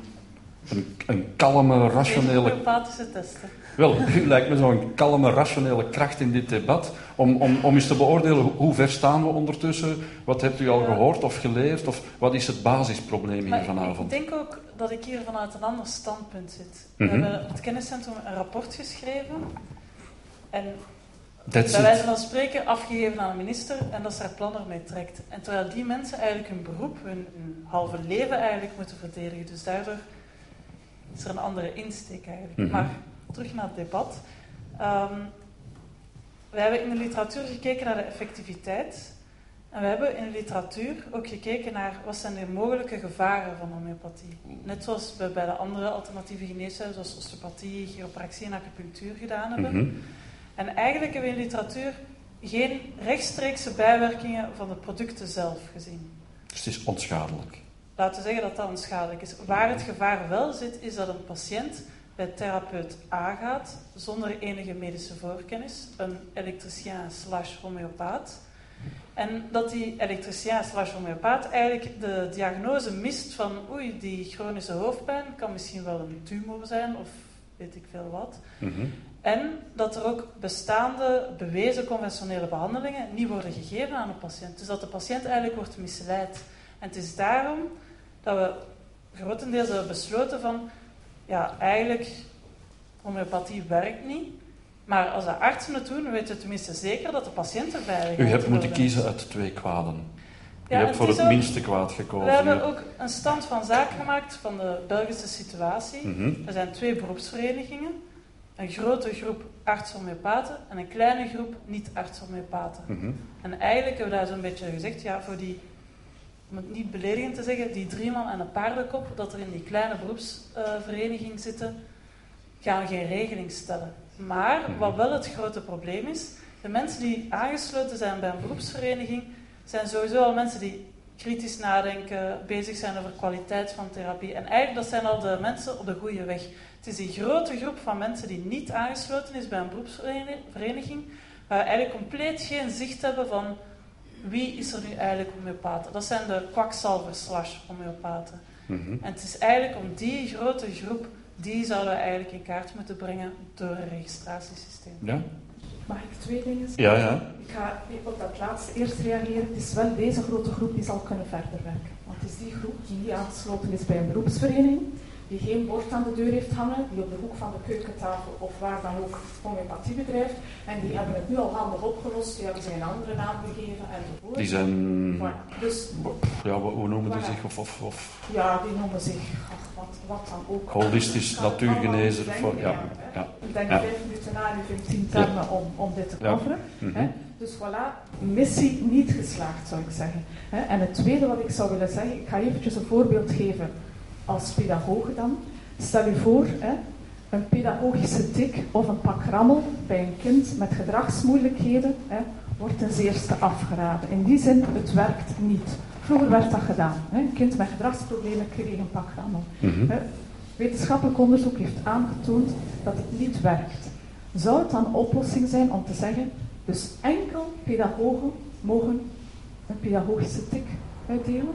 een, een kalme, rationele... Homeopathische testen. Wel, u lijkt me zo'n kalme, rationele kracht in dit debat. Om, om, om eens te beoordelen hoe ver staan we ondertussen. Wat hebt u al gehoord of geleerd? Of wat is het basisprobleem hier maar vanavond? Ik denk ook dat ik hier vanuit een ander standpunt zit. We mm -hmm. hebben het kenniscentrum een rapport geschreven. En That's bij wijze van spreken afgegeven aan de minister en dat ze haar plan ermee trekt. En terwijl die mensen eigenlijk hun beroep, hun, hun halve leven eigenlijk moeten verdedigen. Dus daardoor is er een andere insteek eigenlijk. Mm -hmm. Maar terug naar het debat. Um, we hebben in de literatuur gekeken naar de effectiviteit. En we hebben in de literatuur ook gekeken naar wat zijn de mogelijke gevaren van homeopathie. Net zoals we bij de andere alternatieve geneeshuizen, zoals osteopathie, chiropractie en acupunctuur gedaan hebben. Mm -hmm. En eigenlijk hebben we in literatuur geen rechtstreekse bijwerkingen van de producten zelf gezien. Dus het is onschadelijk. Laten we zeggen dat dat onschadelijk is. Waar het gevaar wel zit, is dat een patiënt bij therapeut A gaat, zonder enige medische voorkennis, een elektricien slash homeopaat. En dat die elektricien slash homeopaat eigenlijk de diagnose mist van oei, die chronische hoofdpijn kan misschien wel een tumor zijn of weet ik veel wat. Mhm. En dat er ook bestaande bewezen conventionele behandelingen niet worden gegeven aan de patiënt. Dus dat de patiënt eigenlijk wordt misleid. En het is daarom dat we grotendeels hebben besloten van, ja, eigenlijk, homeopathie werkt niet. Maar als de artsen het doen, weten we tenminste zeker dat de patiënt erbij U gaat hebt moeten kiezen uit twee kwaden. U Ja, hebt voor het ook- minste kwaad gekozen. We hebben ook een stand van zaken gemaakt van de Belgische situatie. Mhm. Er zijn twee beroepsverenigingen. Een grote groep arts-homeopaten en een kleine groep niet-arts-homeopaten. Mhm. En eigenlijk hebben we daar zo'n beetje gezegd, ja, voor die, om het niet beledigend te zeggen, die drie man en een paardenkop, dat er in die kleine beroepsvereniging zitten, gaan geen regeling stellen. Maar wat wel het grote probleem is, de mensen die aangesloten zijn bij een beroepsvereniging, zijn sowieso al mensen die kritisch nadenken, bezig zijn over kwaliteit van therapie. En eigenlijk, dat zijn al de mensen op de goede weg. Het is die grote groep van mensen die niet aangesloten is bij een beroepsvereniging, waar eigenlijk compleet geen zicht hebben van wie is er nu eigenlijk homeopaten. Dat zijn de kwakzalvers slash homeopaten. Mhm. En het is eigenlijk om die grote groep, die zouden we eigenlijk in kaart moeten brengen door een registratiesysteem. Ja? Mag ik twee dingen zeggen? Ja, ja. Ik ga op dat laatste eerst reageren. Het is wel deze grote groep die zal kunnen verder werken. Want het is die groep die niet aangesloten is bij een beroepsvereniging, die geen bord aan de deur heeft hangen, die op de hoek van de keukentafel of waar dan ook homeopathie bedrijft. En die hebben het nu al handig opgelost, die hebben ze een andere naam gegeven enzovoort. Die zijn... Voilà. Dus Ja, hoe noemen die Voilà. zich? Of, of, of ja, die noemen zich ach, wat, wat dan ook. holistisch natuurgenezer. Voor, ja, ja. Ik denk Ja. vijf minuten na en u vindt tien termen om, om dit te coveren. Mhm. Dus voilà, missie niet geslaagd zou ik zeggen. En het tweede wat ik zou willen zeggen, ik ga eventjes een voorbeeld geven als pedagoge dan. Stel u voor, hè, een pedagogische tik of een pak rammel bij een kind met gedragsmoeilijkheden hè, wordt ten zeerste afgeraden. In die zin, het werkt niet. Vroeger werd dat gedaan. Hè. Een kind met gedragsproblemen kreeg een pak rammel. Mhm. Wetenschappelijk onderzoek heeft aangetoond dat het niet werkt. Zou het dan een oplossing zijn om te zeggen, dus enkel pedagogen mogen een pedagogische tik uitdelen?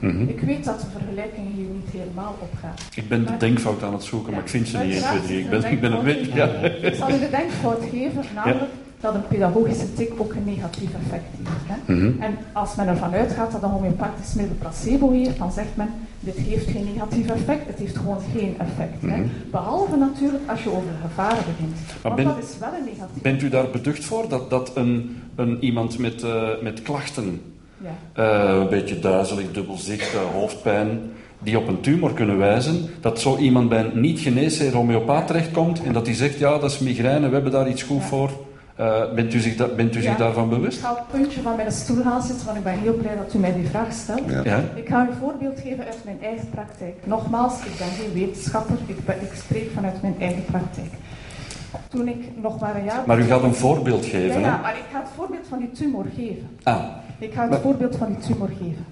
Mhm. Ik weet dat de vergelijkingen hier niet helemaal opgaan. Ik ben de denkfout aan het zoeken, maar ik vind ze niet 1, 2, 3. Ik ben, ik ben een beetje... Ja. Ik zal u de denkfout geven, namelijk dat een pedagogische tik ook een negatief effect heeft. Hè? Mhm. En als men ervan uitgaat dat een homeopathisch middel placebo heeft, dan zegt men, dit heeft geen negatief effect, het heeft gewoon geen effect. Hè? Mhm. Behalve natuurlijk als je over gevaren begint. Want ben- dat is wel een negatief Bent u daar beducht voor dat, dat een, een, iemand met, eh, met klachten, Ja. eh, een beetje duizelig, dubbelzicht, eh, hoofdpijn, die op een tumor kunnen wijzen, dat zo iemand bij een niet-geneesheer homeopaat terechtkomt en dat hij zegt, ja, dat is migraine, we hebben daar iets goed Ja. voor. Eh, bent u zich, da- bent u zich Ja. daarvan Ik bewust? ga op het puntje van mijn stoel gaan zitten, want ik ben heel blij dat u mij die vraag stelt. Ja. Ja? Ik ga u een voorbeeld geven uit mijn eigen praktijk. Nogmaals, ik ben geen wetenschapper, ik, ben, ik spreek vanuit mijn eigen praktijk. Toen ik nog maar een jaar... Maar u gaat een voorbeeld Ja, geven, ja, hè? maar ik ga het voorbeeld van die tumor geven. Ah, Ik ga het Maar- voorbeeld van die tumor geven.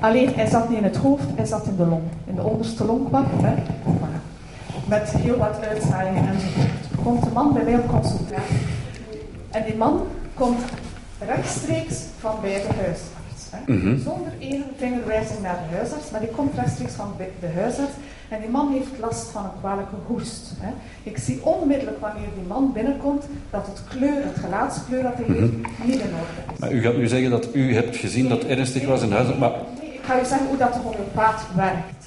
Alleen, hij zat niet in het hoofd, hij zat in de long. In de onderste? Voilà. Met heel wat uitzaaiingen enzovoort. Komt de man bij mij op consultatie. En die man komt rechtstreeks van bij de huisarts. Hè? Mhm. Zonder enige vingerwijzing naar de huisarts, maar die komt rechtstreeks van bij de huisarts. En die man heeft last van een kwalijke hoest. Hè? Ik zie onmiddellijk wanneer die man binnenkomt dat het kleur, het gelaatskleur dat hij heeft, niet in orde is. maar u gaat nu zeggen dat u hebt gezien dat ernstig was in huis, maar, Nee, ik ga u zeggen hoe dat de homeopaat werkt.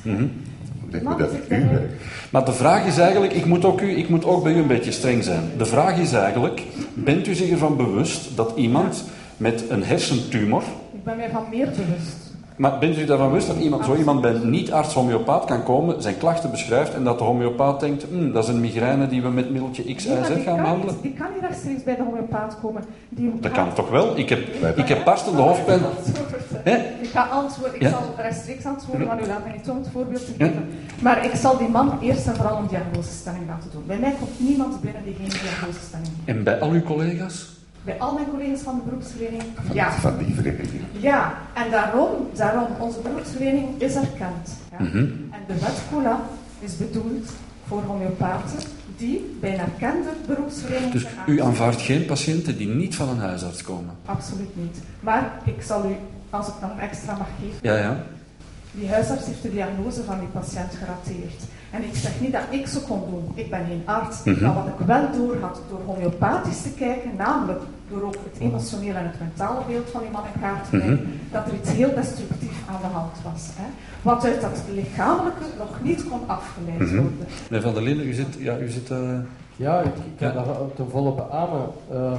Ik denk dat u werkt. maar de vraag is eigenlijk, ik moet, ook u, ik moet ook bij u een beetje streng zijn. De vraag is eigenlijk, bent u zich ervan bewust dat iemand met een hersentumor Ik ben mij van meer bewust. Maar bent u daarvan bewust dat iemand, zo iemand bij een niet-arts homeopaat kan komen, zijn klachten beschrijft en dat de homeopaat denkt, "Hm, dat is een migraine die we met middeltje X maar Z gaan kan behandelen? Die kan niet rechtstreeks bij de homeopaat komen. Die Dat kan toch wel? Ik heb, ik heb barstende hoofdpijn. Ik ga antwoorden, ik zal rechtstreeks antwoorden, want u laat mij niet om het voorbeeld te geven. Maar ik zal die man eerst en vooral een diagnosestelling laten doen. Bij mij komt niemand binnen die geen diagnosestelling heeft. En bij al uw collega's? Bij al mijn collega's van de beroepsvereniging, ja. Van die vereniging. Ja, en daarom, daarom onze beroepsvereniging is erkend. Ja. Mhm. En de wet COLA is bedoeld voor homeopaten die bij een erkende beroepsvereniging Dus u aanvaardt geen patiënten die niet van een huisarts komen? Absoluut niet. Maar ik zal u, als ik nog extra mag geven, Ja, ja. die huisarts heeft de diagnose van die patiënt gerateerd. En ik zeg niet dat ik zo kon doen. Ik ben geen arts. Mhm. Maar wat ik wel door had door homeopathisch te kijken, namelijk door ook het emotionele en het mentale beeld van die man in kaart te Mhm. brengen, dat er iets heel destructief aan de hand was. Hè. Wat uit dat lichamelijke nog niet kon afgeleid Mhm. worden. Meneer Van der Linden, u zit... Ja, u zit eh, Ja, ik, ik kan Ja. dat ten volle beamen. Eh,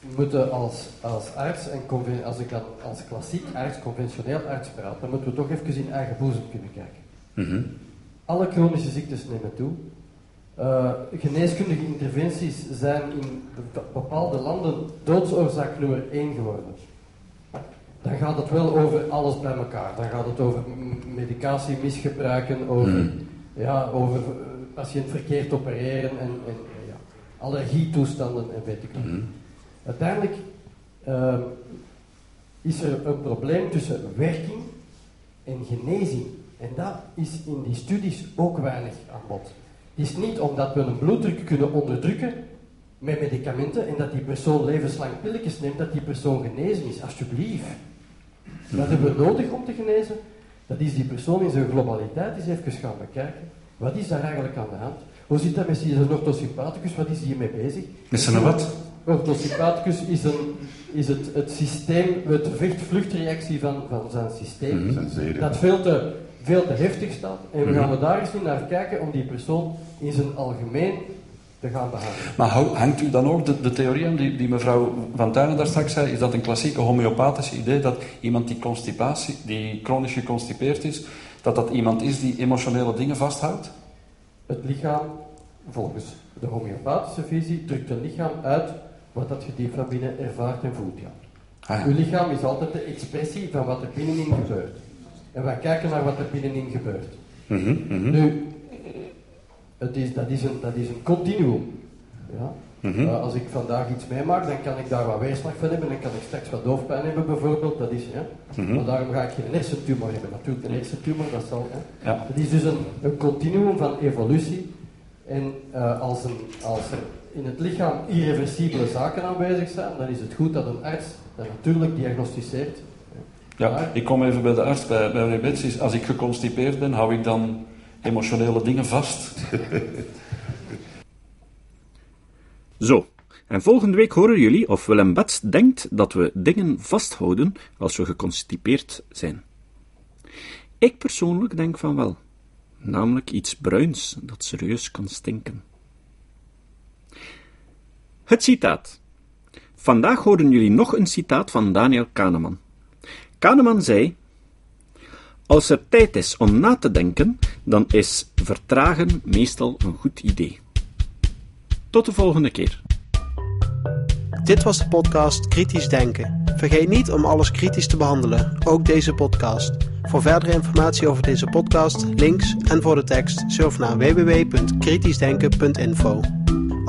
we moeten als, als arts, en als ik dan als klassiek arts, conventioneel arts praat, dan moeten we toch even in eigen boezem kunnen kijken. Alle chronische ziektes nemen toe. Eh, geneeskundige interventies zijn in be- bepaalde landen doodsoorzaak nummer 1 geworden. Dan gaat het wel over alles bij elkaar. Dan gaat het over medicatie misgebruiken, over, Mhm. ja, over eh, patiënt verkeerd opereren en, en ja, allergietoestanden en weet ik wat. Mhm. Uiteindelijk ehm, is er een probleem tussen werking en genezing. En dat is in die studies ook weinig aan bod. Het is niet omdat we een bloeddruk kunnen onderdrukken met medicamenten en dat die persoon levenslang pilletjes neemt, dat die persoon genezen is. Alsjeblieft. Wat hebben we nodig om te genezen? Dat is die persoon in zijn globaliteit eens even gaan bekijken. Wat is daar eigenlijk aan de hand? Hoe zit dat met zijn orthosympathicus? Wat is die hiermee bezig? Met z'n wat? Orthosympathicus is, een, is het, het systeem, het vecht-vluchtreactie van, van zijn systeem, Mhm. Dat veel te, veel te heftig staat. En we Mhm. gaan er daar eens naar kijken om die persoon in zijn algemeen te gaan behandelen. Maar hangt u dan ook de, de theorie aan die, die mevrouw Van Tuinen daar straks zei? Is dat een klassieke homeopathische idee dat iemand die constipatie, die chronisch geconstipeerd is, dat dat iemand is die emotionele dingen vasthoudt? Het lichaam, volgens de homeopathische visie, drukt een lichaam uit wat dat je diep van binnen ervaart en voelt. Ja. Ah, Uw lichaam is altijd de expressie van wat er binnenin gebeurt. En wij kijken naar wat er binnenin gebeurt. Mhm, mhm, Nu, het is, dat, is een, dat is een continuum. Ja? mhm. Uh, als ik vandaag iets meemaak, dan kan ik daar wat weerslag van hebben. Dan kan ik straks wat hoofdpijn hebben bijvoorbeeld. Dat is, ja. Maar daarom ga ik geen hersentumor hebben. Natuurlijk, een hersentumor, dat zal... Hè. Ja. Het is dus een, een continuum van evolutie. En uh, als, een, als er in het lichaam irreversibele zaken aanwezig zijn, dan is het goed dat een arts dat natuurlijk diagnosticeert. Ja, ik kom even bij de arts, bij, bij meneer Betsis. Als ik geconstipeerd ben, hou ik dan emotionele dingen vast? Zo, en volgende week horen jullie of Willem Bets denkt dat we dingen vasthouden als we geconstipeerd zijn. Ik persoonlijk denk van wel, namelijk iets bruins dat serieus kan stinken. Het citaat. Vandaag horen jullie nog een citaat van Daniel Kahneman. Kahneman zei: Als er tijd is om na te denken, dan is vertragen meestal een goed idee. Tot de volgende keer. Dit was de podcast Kritisch Denken. Vergeet niet om alles kritisch te behandelen, ook deze podcast. Voor verdere informatie over deze podcast, links en voor de tekst, surf naar www.kritischdenken.info.